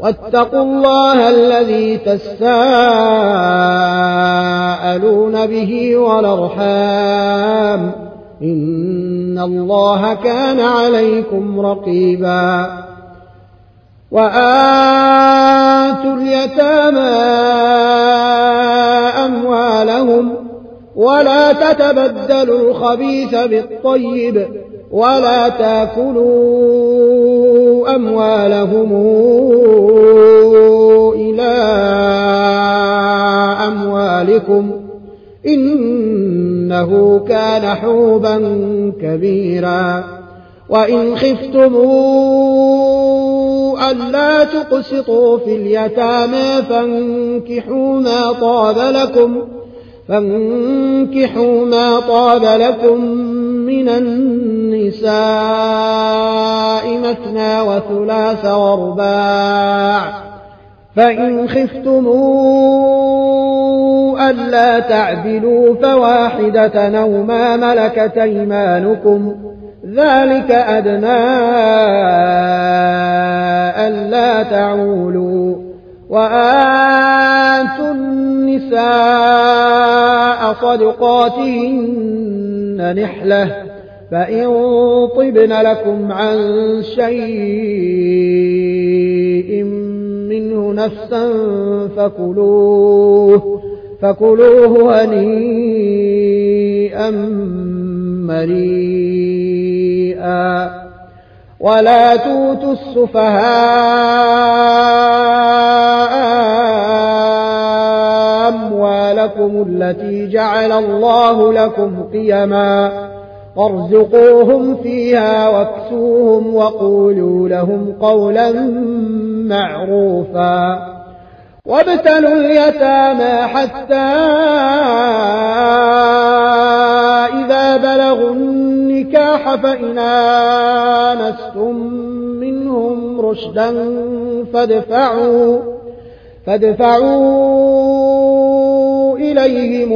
واتقوا الله الذي تساءلون به والأرحام. إن الله كان عليكم رقيبا. وآتوا اليتامى أموالهم ولا تتبدلوا الخبيث بالطيب. ولا تأكلوا أموالهم إلى أموالكم إنه كان حوبا كبيرا. وإن خفتموا ألا تقسطوا في اليتامى فانكحوا ما طاب لكم فانكحوا ما طاب لكم من النساء مثنى وثلاث ورباع فإن خفتموا ألا تعدلوا فواحدة أو ما ملكت أيمانكم ذلك أدنى ألا تعولوا وآتوا النساء صدقاتهن نحلة فإن طبن لكم عن شيء منه نفسا فكلوه فكلوه هنيئا مريئا. ولا توتوا السفهاء أموالكم التي جعل الله لكم قيما وارزقوهم فيها واكسوهم وقولوا لهم قولا معروفا وابتلوا اليتامى حتى إذا بلغوا النكاح فإن آنستم منهم رشدا فادفعوا فادفعوا إليهم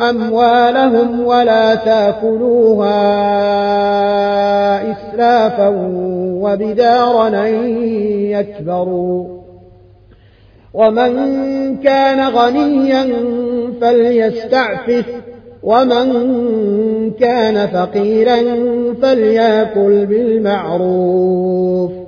أموالهم ولا تأكلوها إسرافا وبدارا يكبروا. ومن كان غنيا فليستعفف ومن كان فقيرا فليأكل بالمعروف.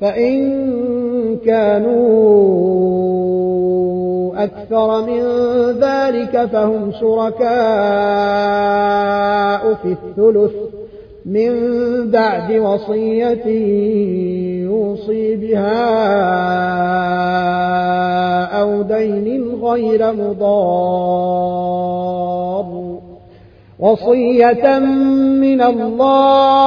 فإن كانوا أكثر من ذلك فهم شركاء في الثلث من بعد وصية يوصي بها أو دين غير مضار. وصية من الله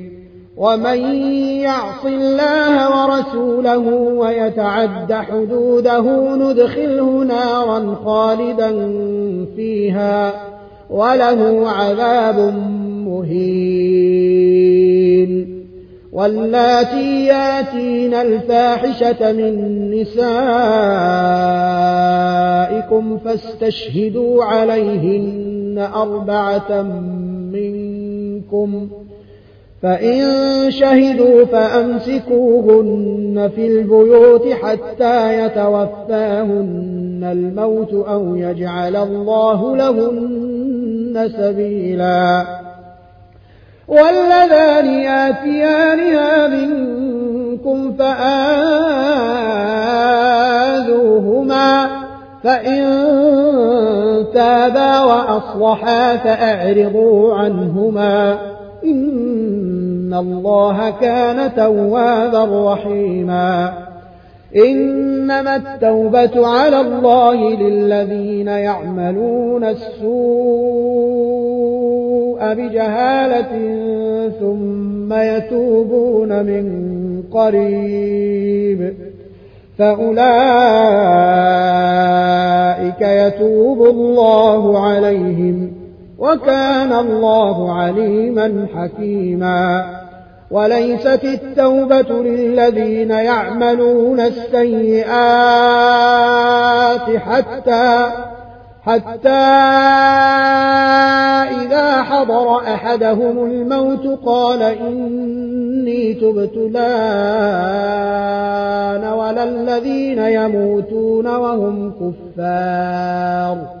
ومن يعص الله ورسوله ويتعد حدوده ندخله نارا خالدا فيها وله عذاب مهين. واللاتي ياتين الفاحشة من نسائكم فاستشهدوا عليهن أربعة منكم فإن شهدوا فأمسكوهن في البيوت حتى يتوفاهن الموت أو يجعل الله لهن سبيلا. واللذان ياتيانها منكم فآذوهما فإن تابا وأصلحا فأعرضوا عنهما. إن الله كان توابا رحيما إنما التوبة على الله للذين يعملون السوء بجهالة ثم يتوبون من قريب فأولئك يتوب الله عليهم وكان الله عليما حكيما. وليست التوبة للذين يعملون السيئات حتى حتى إذا حضر أحدهم الموت قال إن إني تبت الآن ولا الذين يموتون وهم كفار.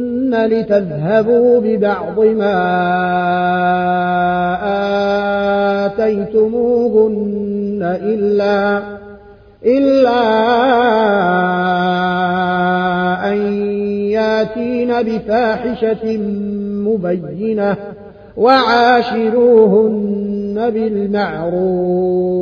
لتذهبوا ببعض ما آتيتموهن إلا إلا أن ياتين بفاحشة مبينة وعاشروهن بالمعروف.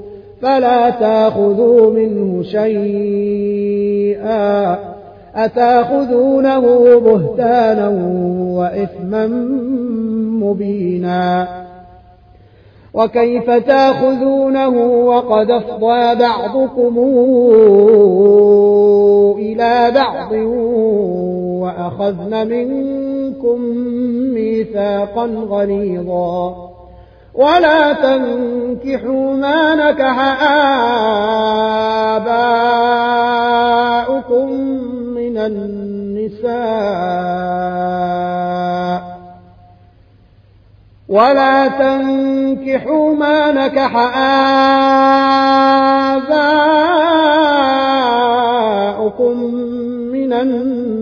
فلا تأخذوا منه شيئا أتاخذونه بهتانا وإثما مبينا وكيف تاخذونه وقد أفضى بعضكم إلى بعض وأخذن منكم ميثاقا غليظا ولا تنكحوا ما نكح آباؤكم من النساء. ولا تنكحوا ما نكح آباؤكم من النساء.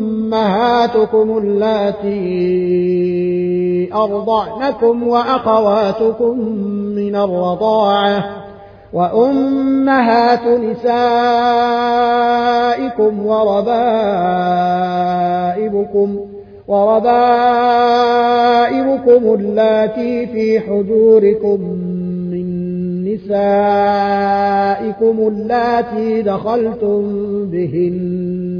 وأمهاتكم اللاتي أرضعنكم وأخواتكم من الرضاعة وأمهات نسائكم وربائبكم وربائبكم اللاتي في حجوركم من نسائكم اللاتي دخلتم بهن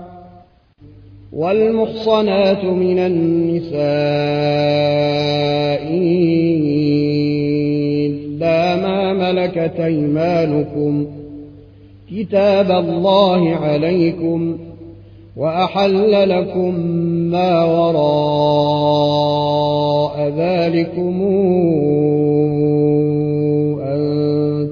والمحصنات من النساء إلا ما ملكت أيمانكم. كتاب الله عليكم. وأحل لكم ما وراء ذلكم.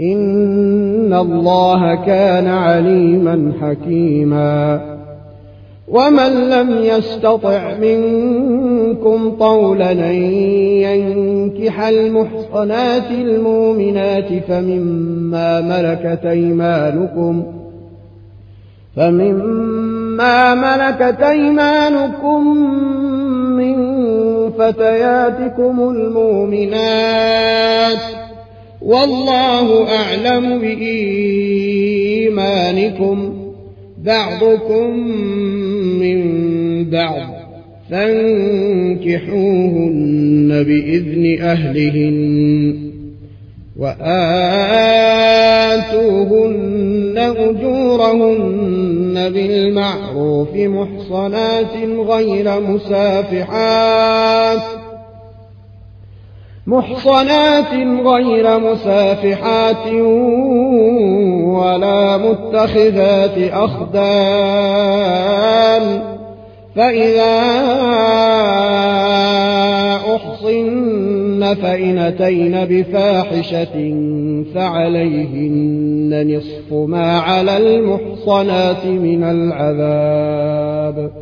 إن الله كان عليما حكيما ومن لم يستطع منكم طولا أن ينكح المحصنات المؤمنات فمما ملكت أيمانكم فمما ملكت أيمانكم من فتياتكم المؤمنات والله أعلم بإيمانكم بعضكم من بعض فانكحوهن بإذن أهلهن وآتوهن أجورهن بالمعروف محصنات غير مسافحات محصنات غير مسافحات ولا متخذات أخدان فإذا أحصن فإن أتين بفاحشة فعليهن نصف ما على المحصنات من العذاب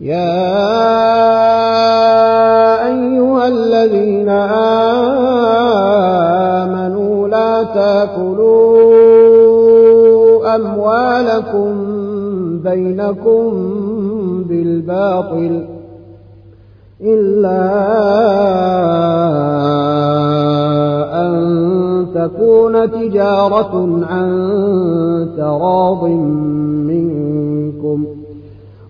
يا أيها الذين آمنوا لا تأكلوا أموالكم بينكم بالباطل إلا أن تكون تجارة عن تراض منكم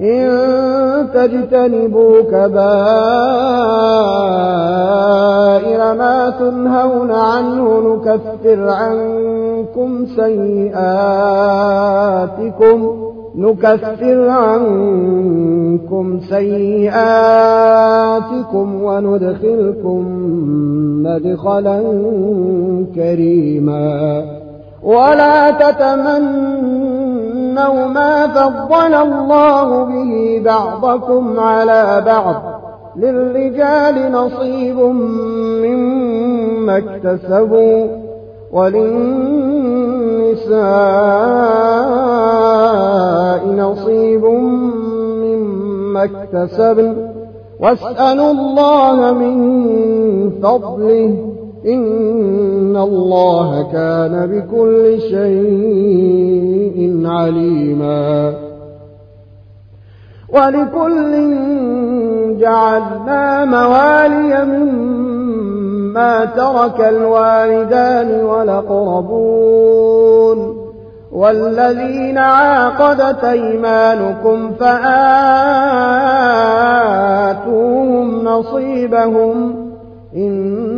إن تجتنبوا كبائر ما تنهون عنه نكفر عنكم سيئاتكم نكفر عنكم سيئاتكم وندخلكم مدخلا كريما. ولا تتمنوا ما فضل الله به بعضكم على بعض للرجال نصيب مما اكتسبوا وللنساء نصيب مما اكتسبن. واسألوا الله من فضله. إن الله كان بكل شيء عليما. ولكل جعلنا موالي مما ترك الوالدان والأقربون. والذين عاقدت أيمانكم فآتوهم نصيبهم إن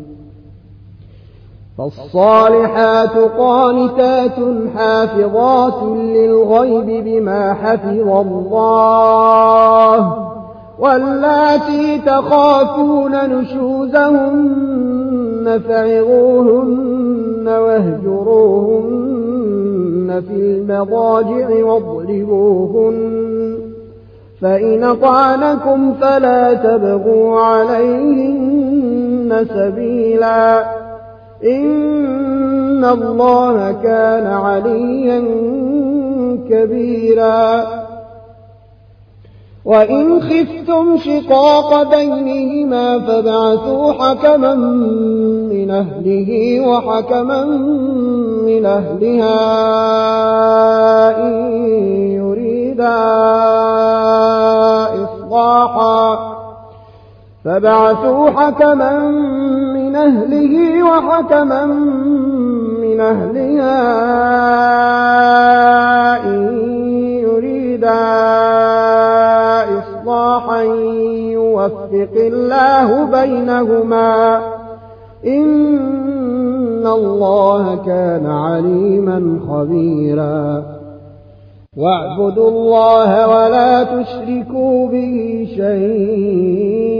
فالصالحات قانتات حافظات للغيب بما حفظ الله واللاتي تخافون نشوزهن فعظوهن واهجروهن في المضاجع واضربوهن فإن طعنكم فلا تبغوا عليهن سبيلا إن الله كان عليا كبيرا. وإن خفتم شقاق بينهما فابعثوا حكما من أهله وحكما من أهلها إن يريدا إصلاحا. فابعثوا حكما من أهله وحكما من أهلها إن يريدا إصلاحا يوفق الله بينهما. إن الله كان عليما خبيرا. واعبدوا الله ولا تشركوا به شيئا.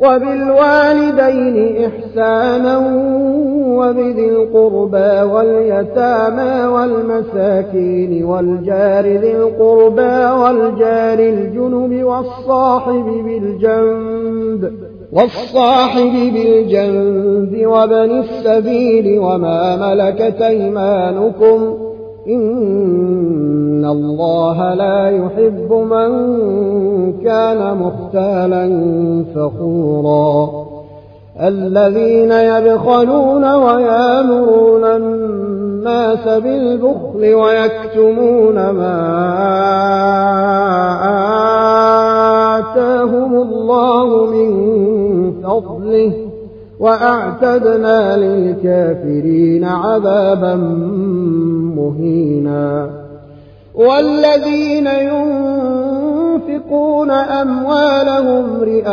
وبالوالدين إحسانا وبذي القربى واليتامى والمساكين والجار ذي القربى والجار الجنب والصاحب بالجنب والصاحب بالجنب وبن السبيل وما ملكت أيمانكم إن الله لا يحب من كان مختالا فخورا الذين يبخلون ويامرون الناس بالبخل ويكتمون ما آتاهم الله من فضله وأعتدنا للكافرين عذابا مهينا. والذين ينفقون أموالهم رئاء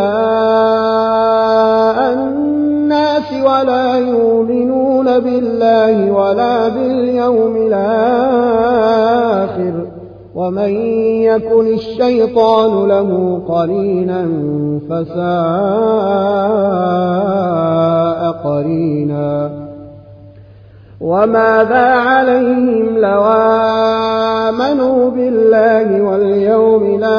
الناس ولا يؤمنون بالله ولا باليوم الآخر ومن يكن الشيطان له قرينا فساء قرينا. وماذا عليهم لو آمنوا بالله واليوم الآخر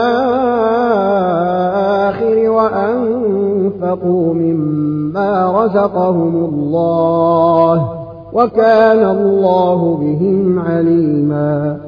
وأنفقوا مما رزقهم الله وكان الله بهم عليما.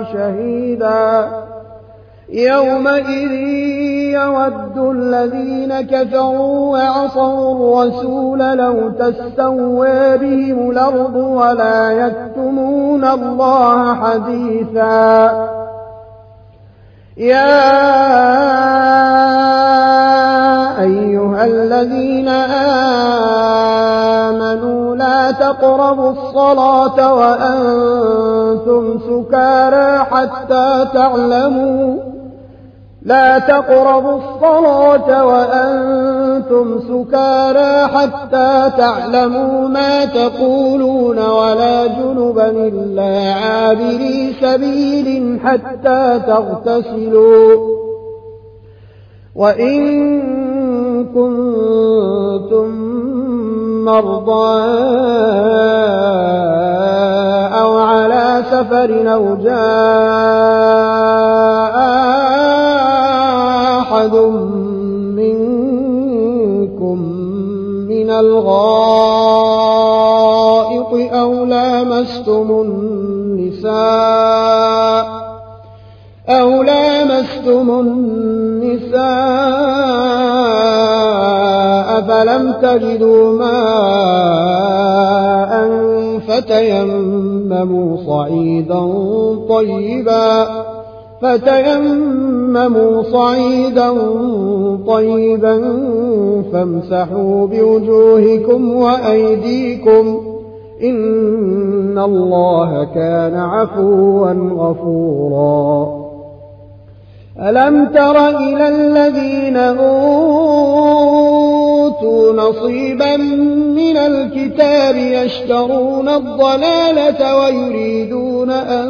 شهيدا. يومئذ يود الذين كفروا وعصوا الرسول لو تستوى بهم الأرض ولا يكتمون الله حديثا. يا أيها الذين آمنوا تقربوا الصلاة وأنتم سكارى حتى تعلموا. لا تقربوا الصلاة وأنتم سكارى حتى تعلموا ما تقولون ولا جنبا إلا عابري سبيل حتى تغتسلوا. وإن كنتم مرضى أو على سفر أو جاء أحد منكم من الغائط أو لامستم النساء أو لامستم النساء فلم تجدوا ماء فتيمموا صعيدا طيبا فتيمموا صعيدا طيبا فامسحوا بوجوهكم وأيديكم إن الله كان عفوا غفورا ألم تر إلى الذين أوتوا نصيبا من الكتاب يشترون الضلالة ويريدون أن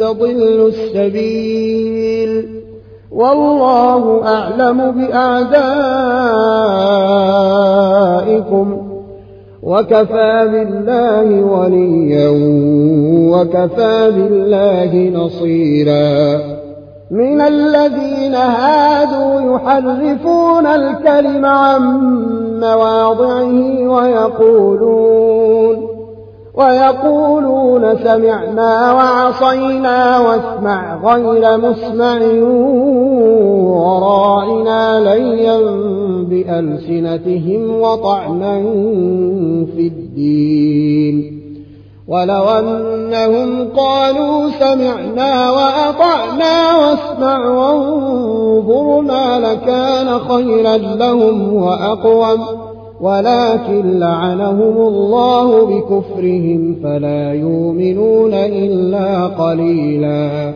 تضلوا السبيل والله أعلم بأعدائكم وكفى بالله وليا وكفى بالله نصيرا من الذين هادوا يحرفون الكلم عن مواضعه ويقولون ويقولون سمعنا وعصينا واسمع غير مسمع وراعنا ليا بألسنتهم وطعنا في الدين ولو أنهم قالوا سمعنا وأطعنا واسمع وانظرنا لكان خيرا لهم وأقوم. ولكن لعنهم الله بكفرهم فلا يؤمنون إلا قليلا.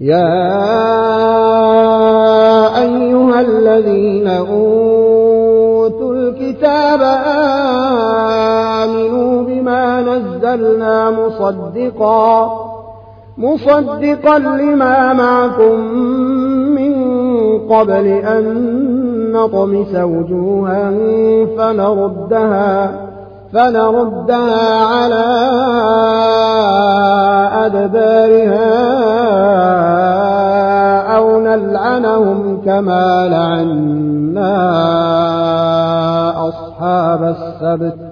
يا أيها الذين أوتوا الكتاب آمنوا نزلنا مصدقا مصدقا لما معكم من قبل أن نطمس وجوها فنردها فنردها على أدبارها أو نلعنهم كما لعنا أصحاب السبت.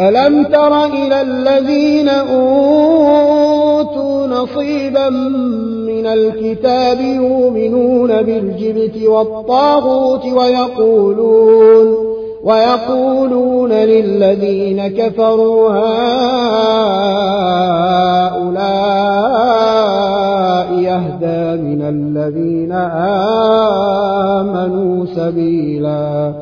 ألم تر إلى الذين أوتوا نصيبا من الكتاب يؤمنون بالجبت والطاغوت ويقولون ويقولون للذين كفروا هؤلاء يهدى من الذين آمنوا سبيلا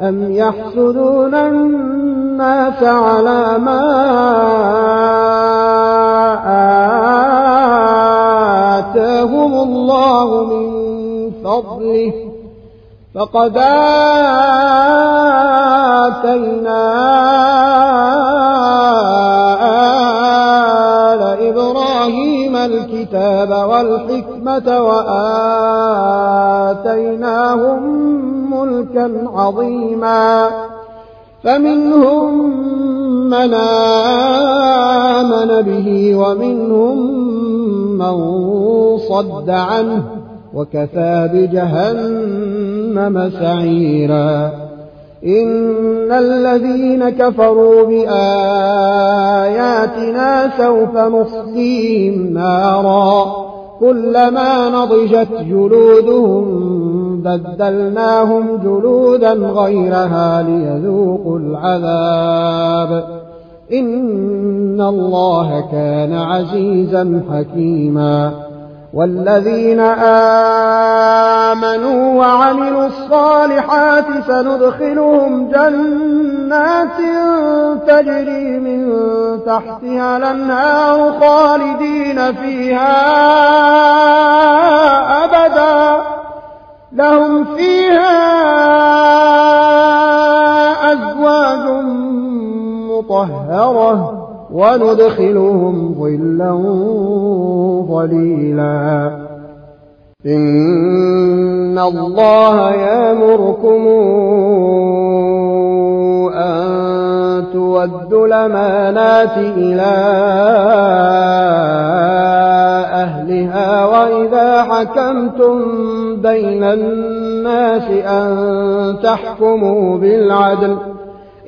أم يحسدون الناس على ما آتاهم الله من فضله فقد آتينا آل إبراهيم الكتاب والحكمة وآتيناهم ملكا عظيما. فمنهم من آمن به ومنهم من صد عنه وكفى بجهنم سعيرا. إن الذين كفروا بآياتنا سوف نصليهم نارا. كلما نضجت جلودهم بدلناهم جلودا غيرها ليذوقوا العذاب. إن الله كان عزيزا حكيما. والذين آمنوا وعملوا الصالحات سندخلهم جنات تجري من تحتها الأنهار خالدين فيها أبدا. لهم فيها أزواج مطهرة وندخلهم ظلا ظليلا. إن الله يأمركم أن تودوا الأمانات إلى أهلها وإذا حكمتم بين الناس أن تحكموا بالعدل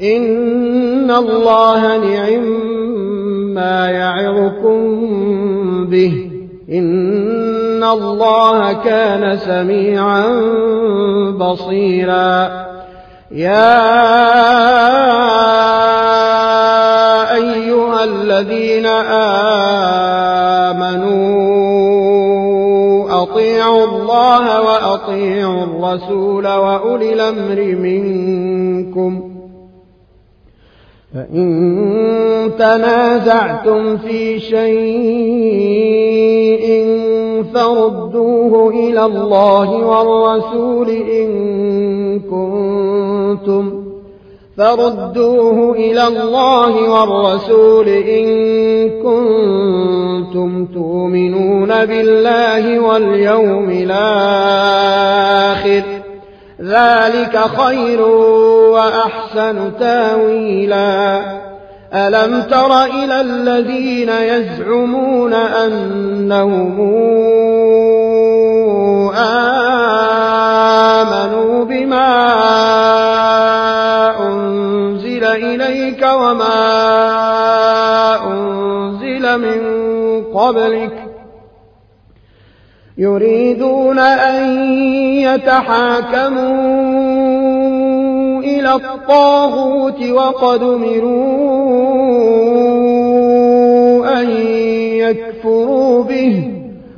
إن الله نعم ما يعظكم به إن الله كان سميعا بصيرا يا أيها الذين آمنوا أطيعوا الله وأطيعوا الرسول وأولي الأمر منكم. فإن تنازعتم في شيء فردوه إلى الله والرسول إن كنتم فردوه إلى الله والرسول إن كنتم تؤمنون بالله واليوم الآخر. ذلك خير وأحسن تأويلا. ألم تر إلى الذين يزعمون أنهم آمنوا بما أنزل إليك وما أنزل من قبلك يريدون أن يتحاكموا إلى الطاغوت وقد أمروا أن يكفروا به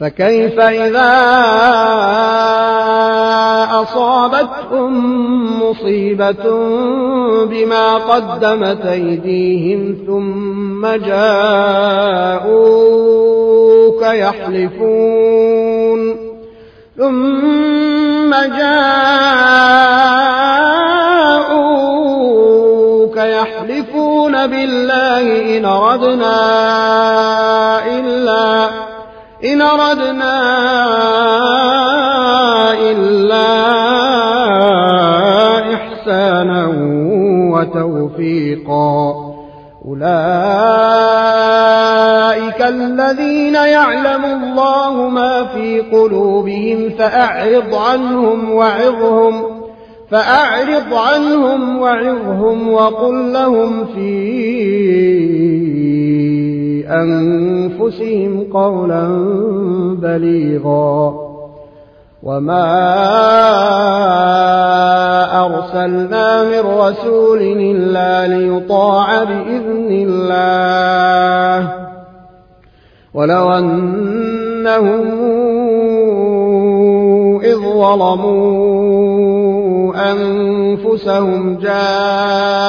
فكيف إذا أصابتهم مصيبة بما قدمت أيديهم ثم جاءوك يحلفون ثم جاءوك يحلفون بالله إن أردنا إن أردنا إلا إحسانا وتوفيقا. أولئك الذين يعلم الله ما في قلوبهم فأعرض عنهم وعظهم فأعرض عنهم وعظهم وقل لهم في أنفسهم قولا بليغا. وما أرسلنا من رسول إلا ليطاع بإذن الله. ولو أنهم إذ ظلموا أنفسهم جاءوك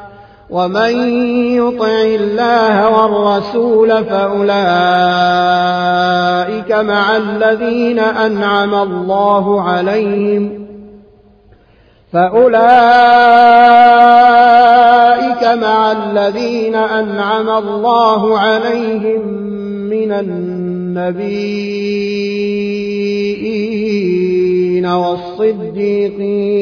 ومن يطع الله والرسول فأولئك مع الذين أنعم الله عليهم فأولئك مع الذين أنعم الله عليهم من النبيين والصديقين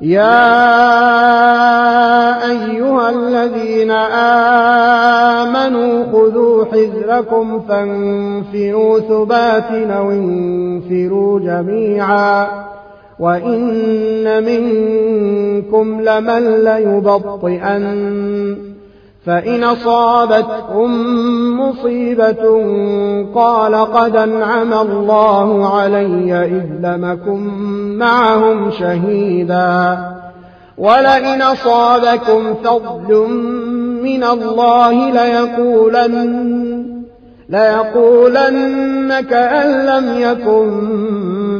يا أيها الذين آمنوا خذوا حذركم فانفروا ثبات أو انفروا جميعا. وإن منكم لمن ليبطئن. فإن أصابتكم مصيبة قال قد أنعم الله علي إذ لمكم معهم شهيدا. ولئن أصابكم فضل من الله ليقولن ليقولن كأن لم يكن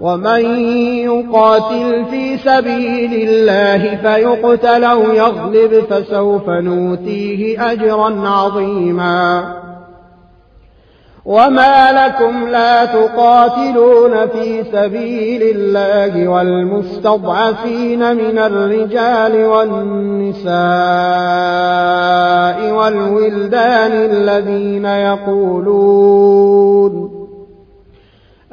ومن يقاتل في سبيل الله فيقتل أو يغلب فسوف نوتيه أجرا عظيما. وما لكم لا تقاتلون في سبيل الله والمستضعفين من الرجال والنساء والولدان الذين يقولون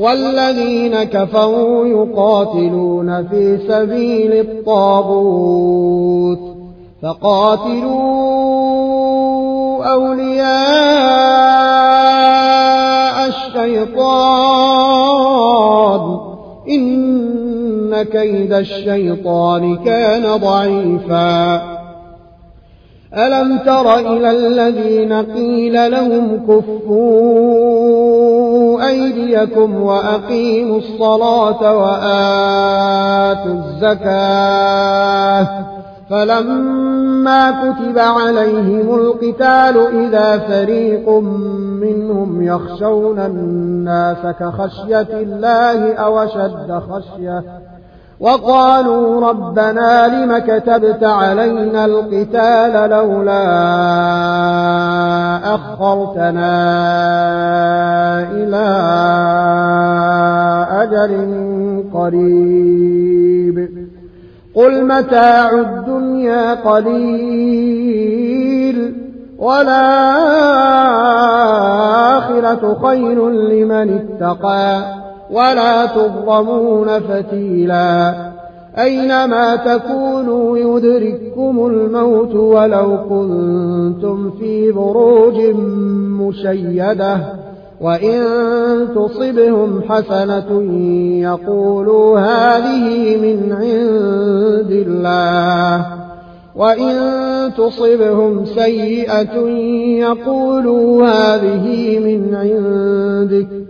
والذين كفروا يقاتلون في سبيل الطاغوت فقاتلوا أولياء الشيطان. إن كيد الشيطان كان ضعيفا. ألم تر إلى الذين قيل لهم كفوا أيديكم وأقيموا الصلاة وآتوا الزكاة. فلما كتب عليهم القتال إذا فريق منهم يخشون الناس كخشية الله أو شد خشية وقالوا ربنا لم كتبت علينا القتال لولا أخرتنا إلى أجل قريب. قل متاع الدنيا قليل والآخرة خير لمن اتقى. ولا تظلمون فتيلا. أينما تكونوا يدرككم الموت ولو كنتم في بروج مشيدة. وإن تصبهم حسنة يقولوا هذه من عند الله. وإن تصبهم سيئة يقولوا هذه من عندك.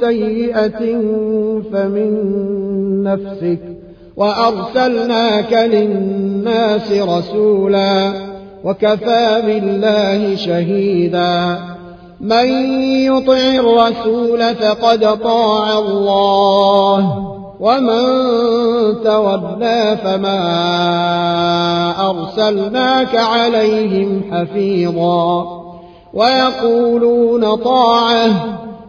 سيئة فمن نفسك وأرسلناك للناس رسولا وكفى بالله شهيدا. من يطع الرسول فقد طاع الله ومن تولى فما أرسلناك عليهم حفيظا. ويقولون طاعة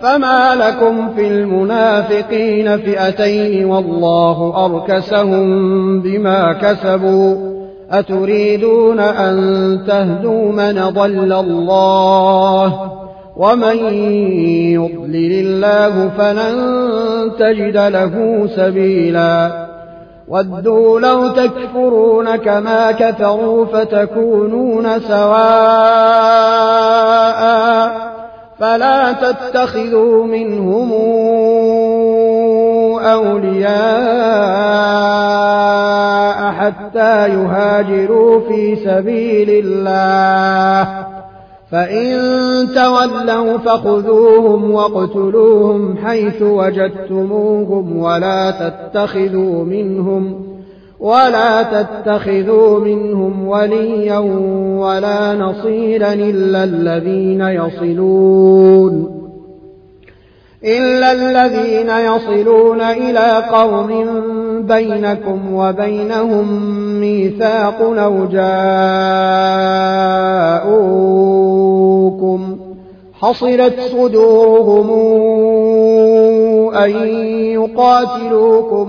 فما لكم في المنافقين فئتين والله أركسهم بما كسبوا أتريدون أن تهدوا من ضل الله ومن يضلل الله فلن تجد له سبيلا ودوا لو تكفرون كما كفروا فتكونون سواء فلا تتخذوا منهم أولياء حتى يهاجروا في سبيل الله. فإن تولوا فخذوهم واقتلوهم حيث وجدتموهم ولا تتخذوا منهم ولا تتخذوا منهم وليا ولا نصيرا إلا الذين يصلون. إلا الذين يصلون إلى قوم بينكم وبينهم ميثاق أو جاءوكم حصلت صدورهم أن يقاتلوكم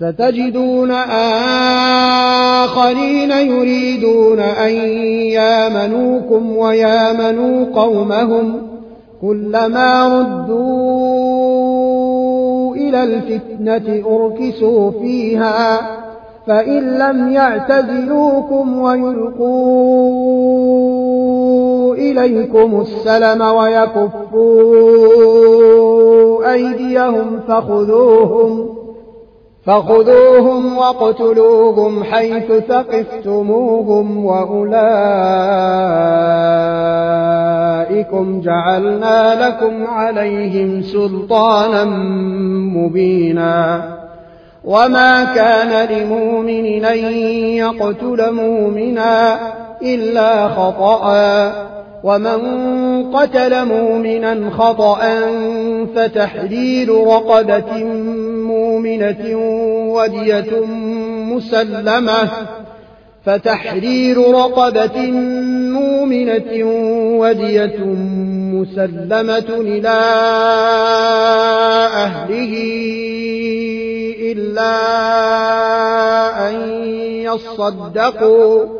ستجدون آخرين يريدون أن يامنوكم ويامنوا قومهم كلما ردوا إلى الفتنة أركسوا فيها فإن لم يعتزلوكم ويلقوا إليكم السلم ويكفوا أيديهم فخذوهم فخذوهم واقتلوهم حيث ثقفتموهم وأولئكم جعلنا لكم عليهم سلطانا مبينا. وما كان لمؤمن أن يقتل مؤمنا إلا خطأ. ومن قتل مؤمنا خطأ فتحرير رقبة مؤمنة ودية مسلمة فتحرير رقبة مؤمنة ودية مسلمة إلى أهله إلا أن يصدقوا.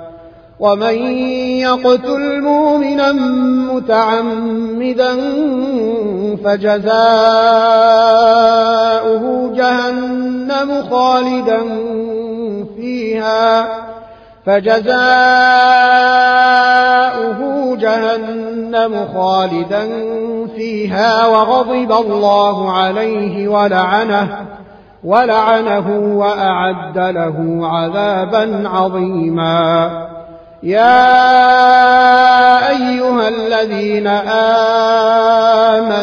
ومن يقتل مؤمنا متعمدا فجزاؤه جهنم خالدا فيها فجزاؤه جهنم خالدا فيها وغضب الله عليه ولعنه ولعنه وأعد له عذابا عظيما. يا أيها الذين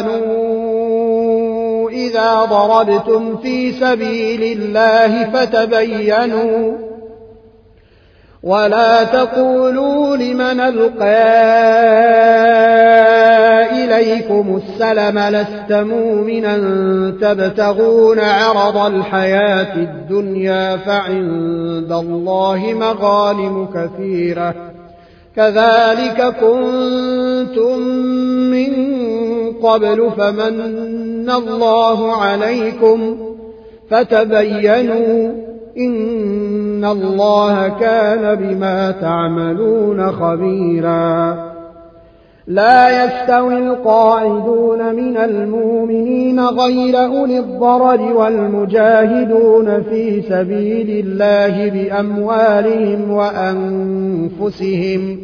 آمنوا إذا ضربتم في سبيل الله فتبينوا ولا تقولوا لمن ألقى إليكم السلم لست مؤمنا تبتغون عرض الحياة الدنيا فعند الله مغالم كثيرة. كذلك كنتم من قبل فمن الله عليكم فتبينوا إن الله كان بما تعملون خبيرا. لا يستوي القاعدون من المؤمنين غير أولي الضرر والمجاهدون في سبيل الله بأموالهم وأنفسهم.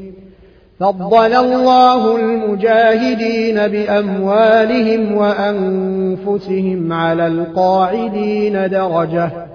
فضل الله المجاهدين بأموالهم وأنفسهم على القاعدين درجة.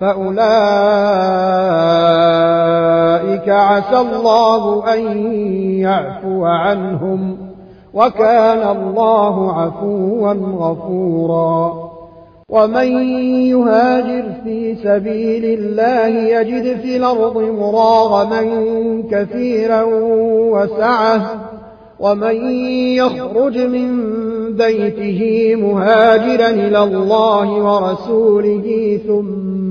فأولئك عسى الله أن يعفو عنهم وكان الله عفوا غفورا ومن يهاجر في سبيل الله يجد في الأرض مراغما كثيرا وسعه ومن يخرج من بيته مهاجرا إلى الله ورسوله ثم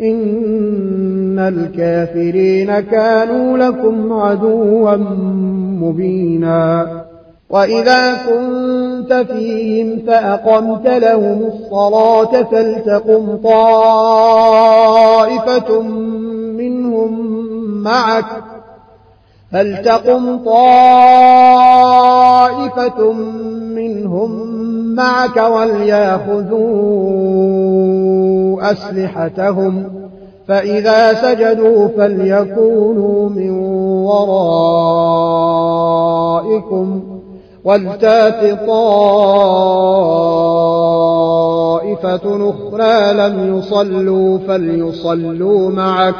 إن الكافرين كانوا لكم عدوا مبينا. وإذا كنت فيهم فأقمت لهم الصلاة فلتقم طائفة منهم معك فلتقم طائفة منهم معك وليأخذوا أسلحتهم فإذا سجدوا فليكونوا من ورائكم ولتات طائفة أخرى لم يصلوا فليصلوا معك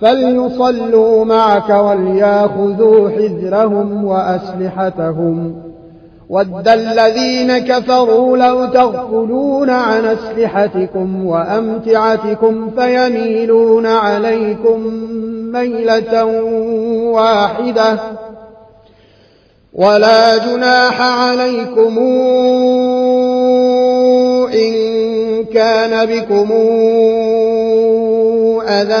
فليصلوا معك وليأخذوا حذرهم وأسلحتهم. ود الذين كفروا لو تغفلون عن أسلحتكم وأمتعتكم فيميلون عليكم ميلة واحدة ولا جناح عليكم إن كان بكم أذى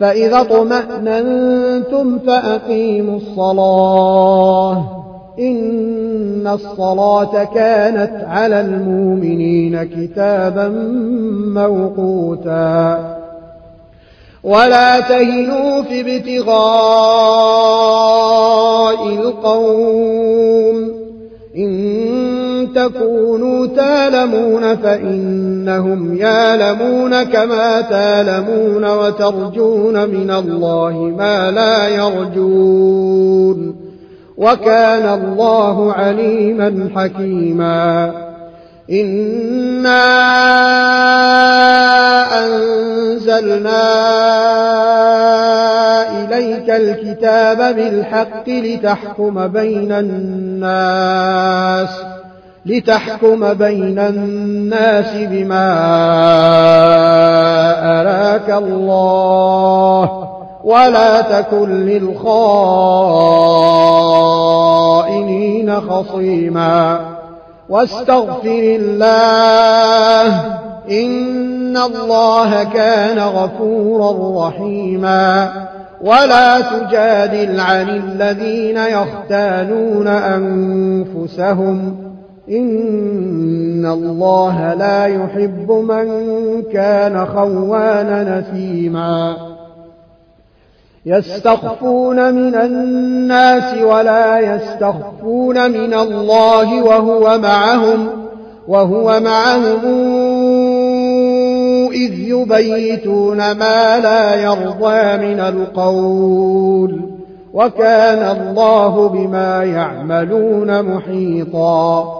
فإذا اطمأننتم فأقيموا الصلاة. إن الصلاة كانت على المؤمنين كتابا موقوتا. ولا تهنوا في ابتغاء القوم. إن تكونوا تالمون فإنهم يالمون كما تالمون وترجون من الله ما لا يرجون وكان الله عليما حكيما إنا أنزلنا إليك الكتاب بالحق لتحكم بين الناس لتحكم بين الناس بما أراك الله ولا تكن للخائنين خصيما واستغفر الله إن الله كان غفورا رحيما ولا تجادل عن الذين يختانون أنفسهم إن الله لا يحب من كان خوانا نثيما يستخفون من الناس ولا يستخفون من الله وهو معهم وهو معهم إذ يبيتون ما لا يرضى من القول. وكان الله بما يعملون محيطا.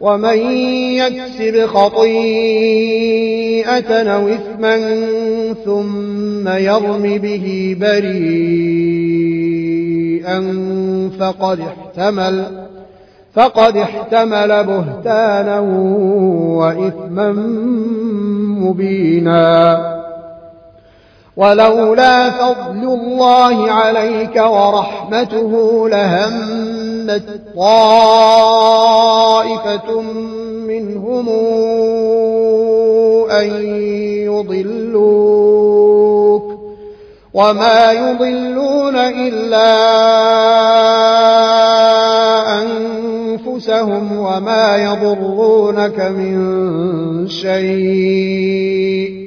ومن يكسب خطيئة أو إثما ثم يرم به بريئا فقد احتمل فقد احتمل بهتانا وإثما مبينا. ولولا فضل الله عليك ورحمته لهمت طائفة منهم أن يضلوك وما يضلون إلا أنفسهم وما يضرونك من شيء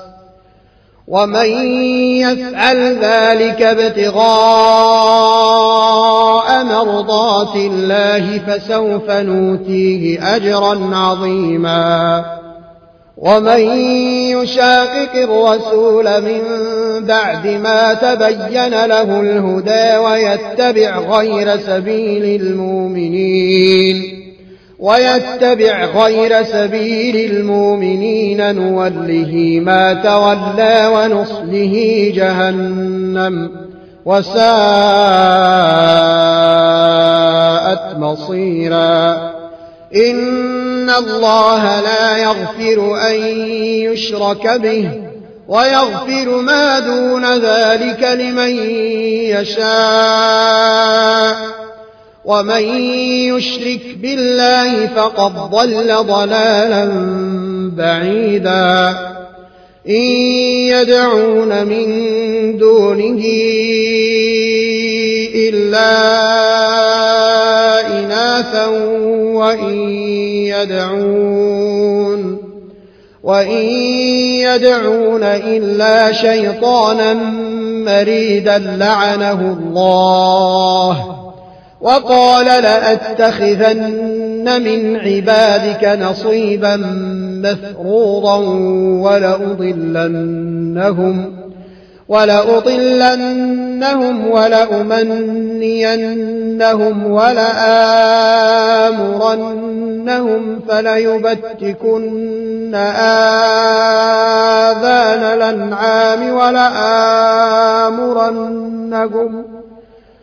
ومن يفعل ذلك ابتغاء مرضات الله فسوف نوتيه أجرا عظيما. ومن يشاقق الرسول من بعد ما تبين له الهدى ويتبع غير سبيل المؤمنين. ويتبع غير سبيل المؤمنين نوله ما تولى ونصله جهنم وساءت مصيرا. إن الله لا يغفر أن يشرك به ويغفر ما دون ذلك لمن يشاء. ومن يشرك بالله فقد ضل ضلالا بعيدا. إن يدعون من دونه إلا إناثا وإن يدعون وإن يدعون إلا شيطانا مريدا لعنه الله. وقال لأتخذن من عبادك نصيبا مفروضا ولأضلنهم ولأضلنهم ولأمنينهم ولآمرنهم فليبتكن آذان الأنعام ولآمرنهم.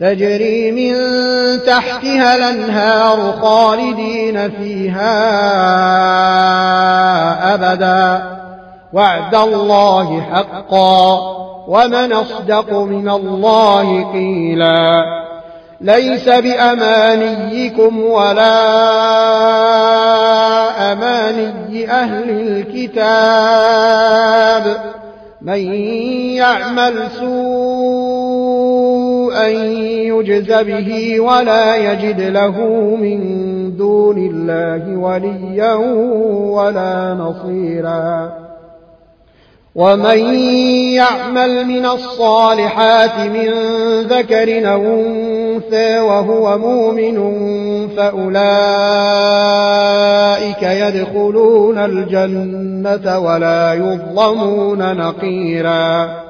تجري من تحتها الأنهار خالدين فيها أبدا. وعد الله حقا. ومن أصدق من الله قيلا. ليس بأمانيكم ولا أماني أهل الكتاب. من يعمل سوءا يجز به ولا يجد له من دون الله وليا ولا نصيرا. ومن يعمل من الصالحات من ذكر أو أنثى وهو مؤمن فأولئك يدخلون الجنة ولا يظلمون نقيرا.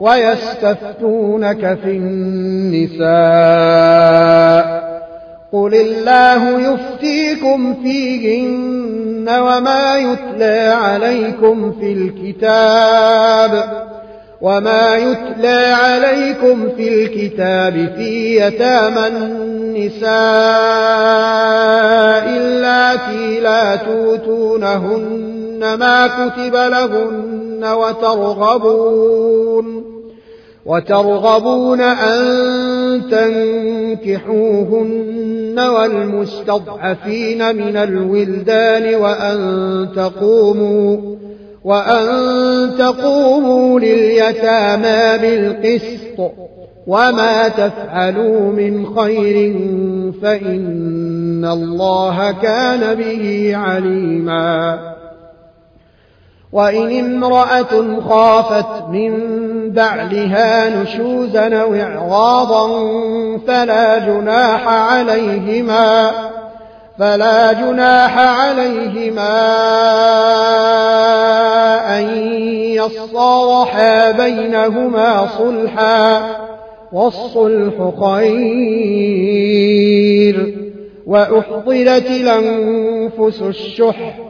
ويستفتونك في النساء. قل الله يفتيكم فيهن وما يتلى عليكم في الكتاب وما يتلى عليكم في الكتاب في يتامى النساء اللاتي لا توتونهن ما كتب لهن وترغبون وترغبون أن تنكحوهن والمستضعفين من الولدان وأن تقوموا وأن تقوموا لليتامى بالقسط وما تفعلوا من خير فإن الله كان به عليما. وإن امرأة خافت من بعلها نشوزا أو إعراضا فلا جناح عليهما فلا جناح عليهما أن يصالحا بينهما صلحا والصلح خير. وأحضرت الأنفس الشح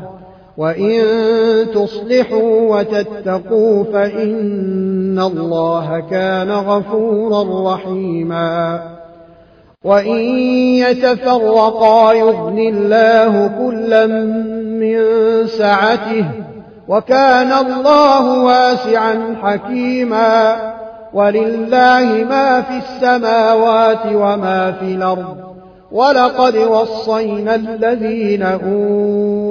وإن تصلحوا وتتقوا فإن الله كان غفورا رحيما. وإن يتفرقا يغن الله كلا من سعته وكان الله واسعا حكيما. ولله ما في السماوات وما في الأرض. ولقد وصينا الذين أوتوا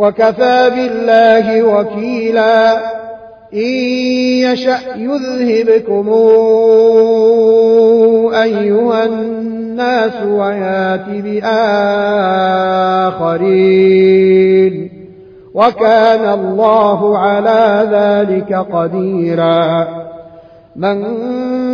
وكفى بالله وكيلا. إن يشأ يذهبكم أيها الناس ويأت بآخرين. وكان الله على ذلك قديرا. من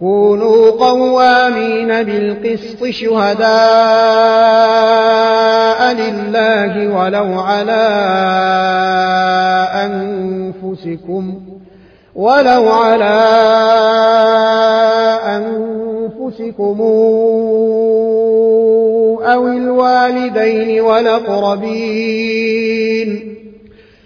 كونوا قوامين بالقسط شهداء لله ولو على أنفسكم ولو على أنفسكم أو الوالدين والأقربين.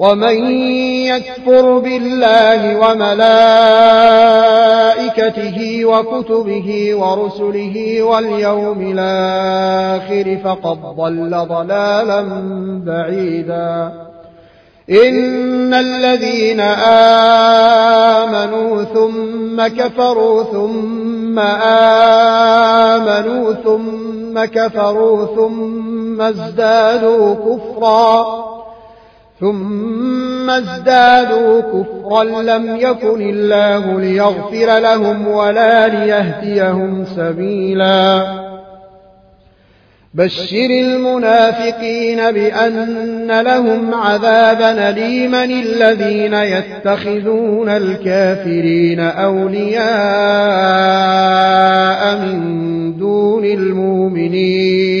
ومن يكفر بالله وملائكته وكتبه ورسله واليوم الآخر فقد ضل ضلالا بعيدا. إن الذين آمنوا ثم كفروا ثم آمنوا ثم كفروا ثم ازدادوا كفرا ثم ازدادوا كفرا لم يكن الله ليغفر لهم ولا ليهديهم سبيلا. بشر المنافقين بأن لهم عذابا أليما الذين يتخذون الكافرين أولياء من دون المؤمنين.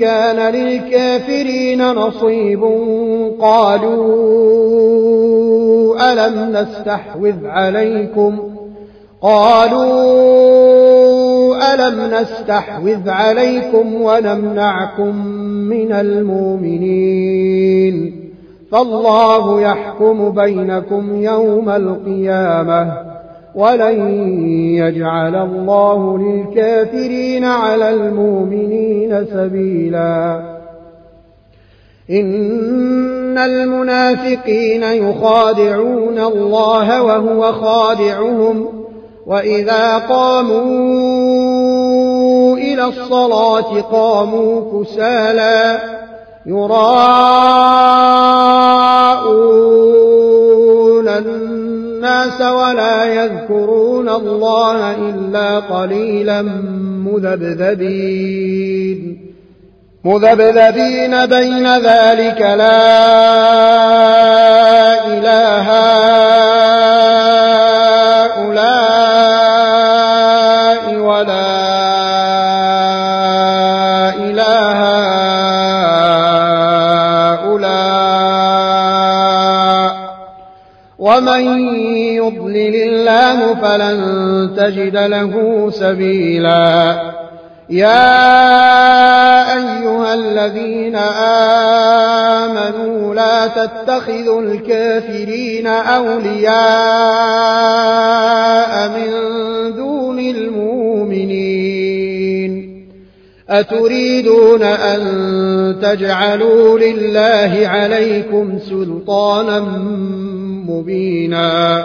كان للكافرين نصيب. قالوا ألم نستحوذ عليكم؟ قالوا ألم نستحوذ عليكم ونمنعكم من المؤمنين؟ فالله يحكم بينكم يوم القيامة. ولن يجعل الله للكافرين على المؤمنين سبيلا إن المنافقين يخادعون الله وهو خادعهم وإذا قاموا إلى الصلاة قاموا كسالا يراءون ولا يذكرون الله إلا قليلا مذبذبين. مذبذبين بين ذلك لا إله ومن الله فلن تجد له سبيلا. يا أيها الذين آمنوا لا تتخذوا الكافرين أولياء من دون المؤمنين. أتريدون أن تجعلوا لله عليكم سلطانا مبينا.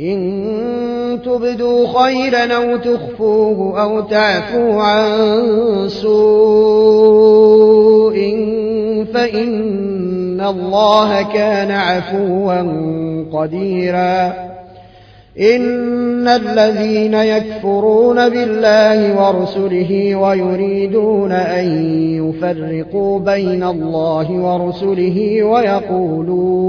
إن تبدوا خيرا أو تخفوه أو تعفوا عن سوء فإن الله كان عفوا قديرا. إن الذين يكفرون بالله ورسله ويريدون أن يفرقوا بين الله ورسله ويقولون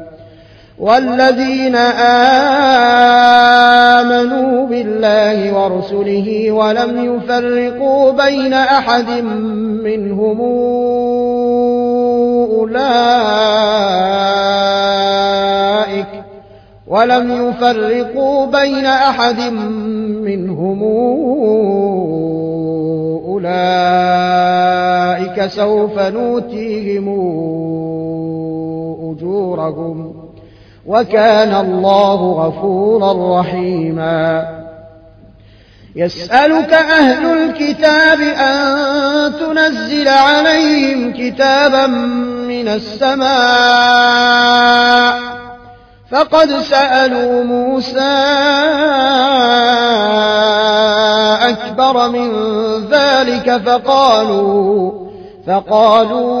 والذين آمنوا بالله ورسله ولم يفرقوا بين أحد منهم أولئك ولم يفرقوا بين أحد منهم أولئك سوف نؤتيهم أجورهم وكان الله غفورا رحيما. يسألك أهل الكتاب أن تنزل عليهم كتابا من السماء. فقد سألوا موسى أكبر من ذلك فقالوا فقالوا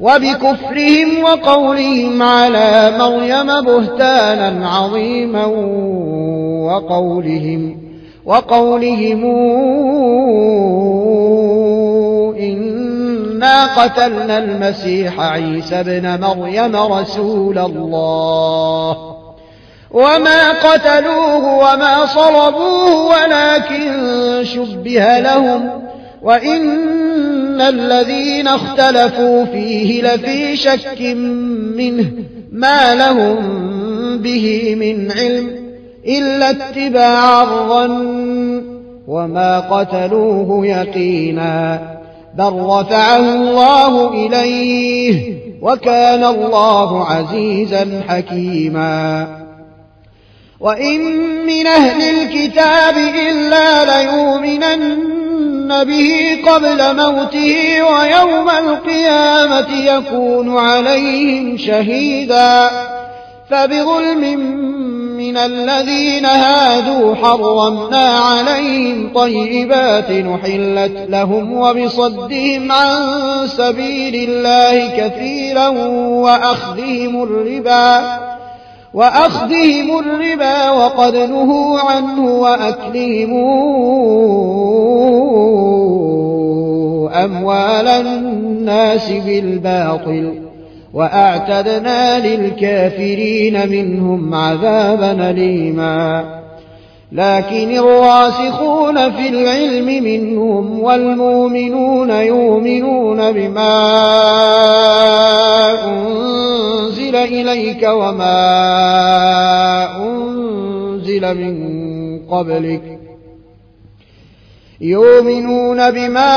وبكفرهم وقولهم على مريم بهتانا عظيما وقولهم وقولهم إنا قتلنا المسيح عيسى ابن مريم رسول الله. وما قتلوه وما صلبوه ولكن شبه لهم. وإن الذين اختلفوا فيه لفي شك منه ما لهم به من علم إلا اتباع الظن وما قتلوه يقينا بل رفعه الله إليه وكان الله عزيزا حكيما وإن من أهل الكتاب إلا ليؤمنن به قبل موته ويوم القيامة يكون عليهم شهيدا فبظلم من الذين هادوا حرمنا عليهم طيبات نحلت لهم وبصدهم عن سبيل الله كثيرا وأخذهم الربا وأخذهم الربا وقد نهوا عنه وأكلهم أموال الناس بالباطل وأعتدنا للكافرين منهم عذابا أليما. لكن الراسخون في العلم منهم والمؤمنون يؤمنون بما أنزل إليك وما أنزل من قبلك. يؤمنون بما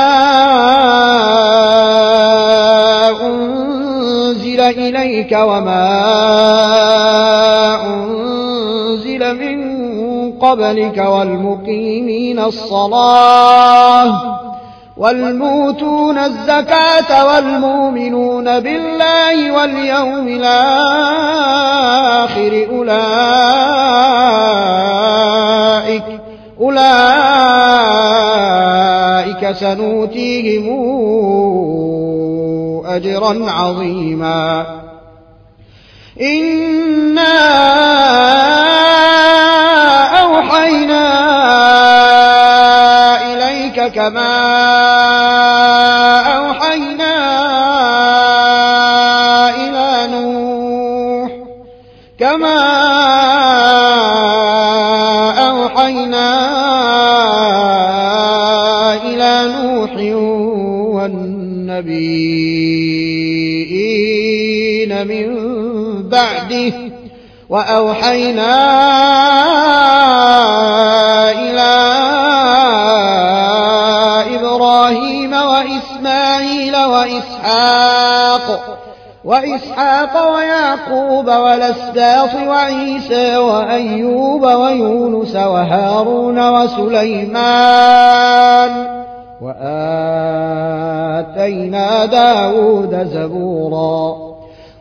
أنزل إليك وما أنزل من قبلك والمقيمين الصلاة والموتون الزكاة والمؤمنون بالله واليوم الآخر أولئك أولئك سنوتيهم أجرا عظيما إنا أوحينا إليك كما أوحينا إلى نوح كما أوحينا إلى نوح والنبيين من بعده. وأوحينا إلى إبراهيم وإسماعيل وإسحاق وإسحاق ويعقوب والأسباط وعيسى وأيوب ويونس وهارون وسليمان وآتينا داود زبورا.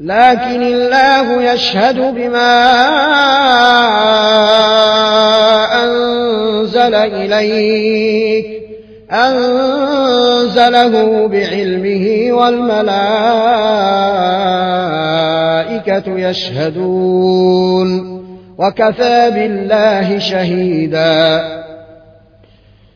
لكن الله يشهد بما أنزل إليك أنزله بعلمه والملائكة يشهدون وكفى بالله شهيدا.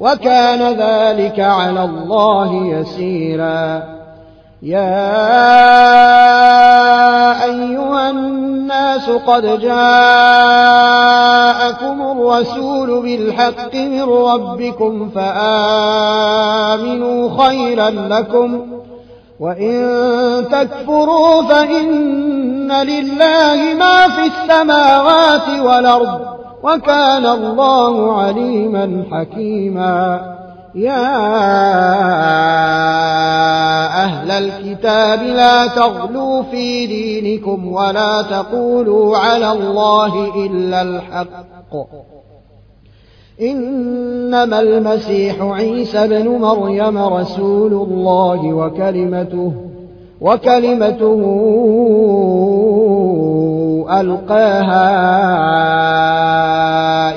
وكان ذلك على الله يسيرا. يا أيها الناس قد جاءكم الرسول بالحق من ربكم فآمنوا خيرا لكم وإن تكفروا فإن لله ما في السماوات والأرض. وكان الله عليما حكيما. يا أهل الكتاب لا تغلوا في دينكم ولا تقولوا على الله إلا الحق. إنما المسيح عيسى بن مريم رسول الله وكلمته وكلمته ألقاها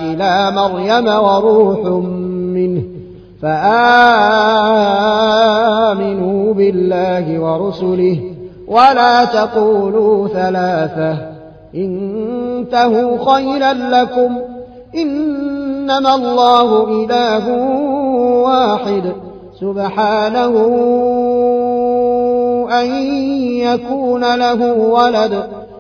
إلى مريم وروح منه فآمنوا بالله ورسله ولا تقولوا ثلاثة انتهوا خيرا لكم إنما الله إله واحد سبحانه أن يكون له ولد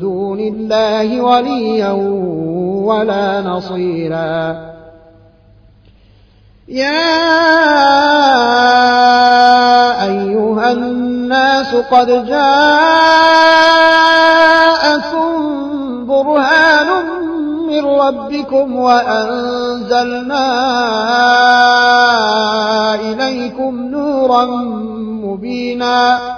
دون الله وليا ولا نصيرا. يا أيها الناس قد جاءكم برهان من ربكم وأنزلنا إليكم نورا مبينا.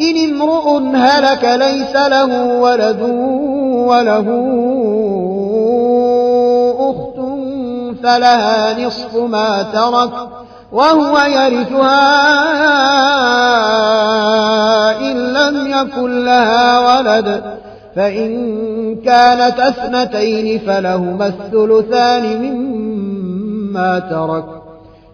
إن امرؤ هلك ليس له ولد وله أخت فلها نصف ما ترك وهو يرثها إن لم يكن لها ولد فإن كانت اثنتين فلهما الثلثان مما ترك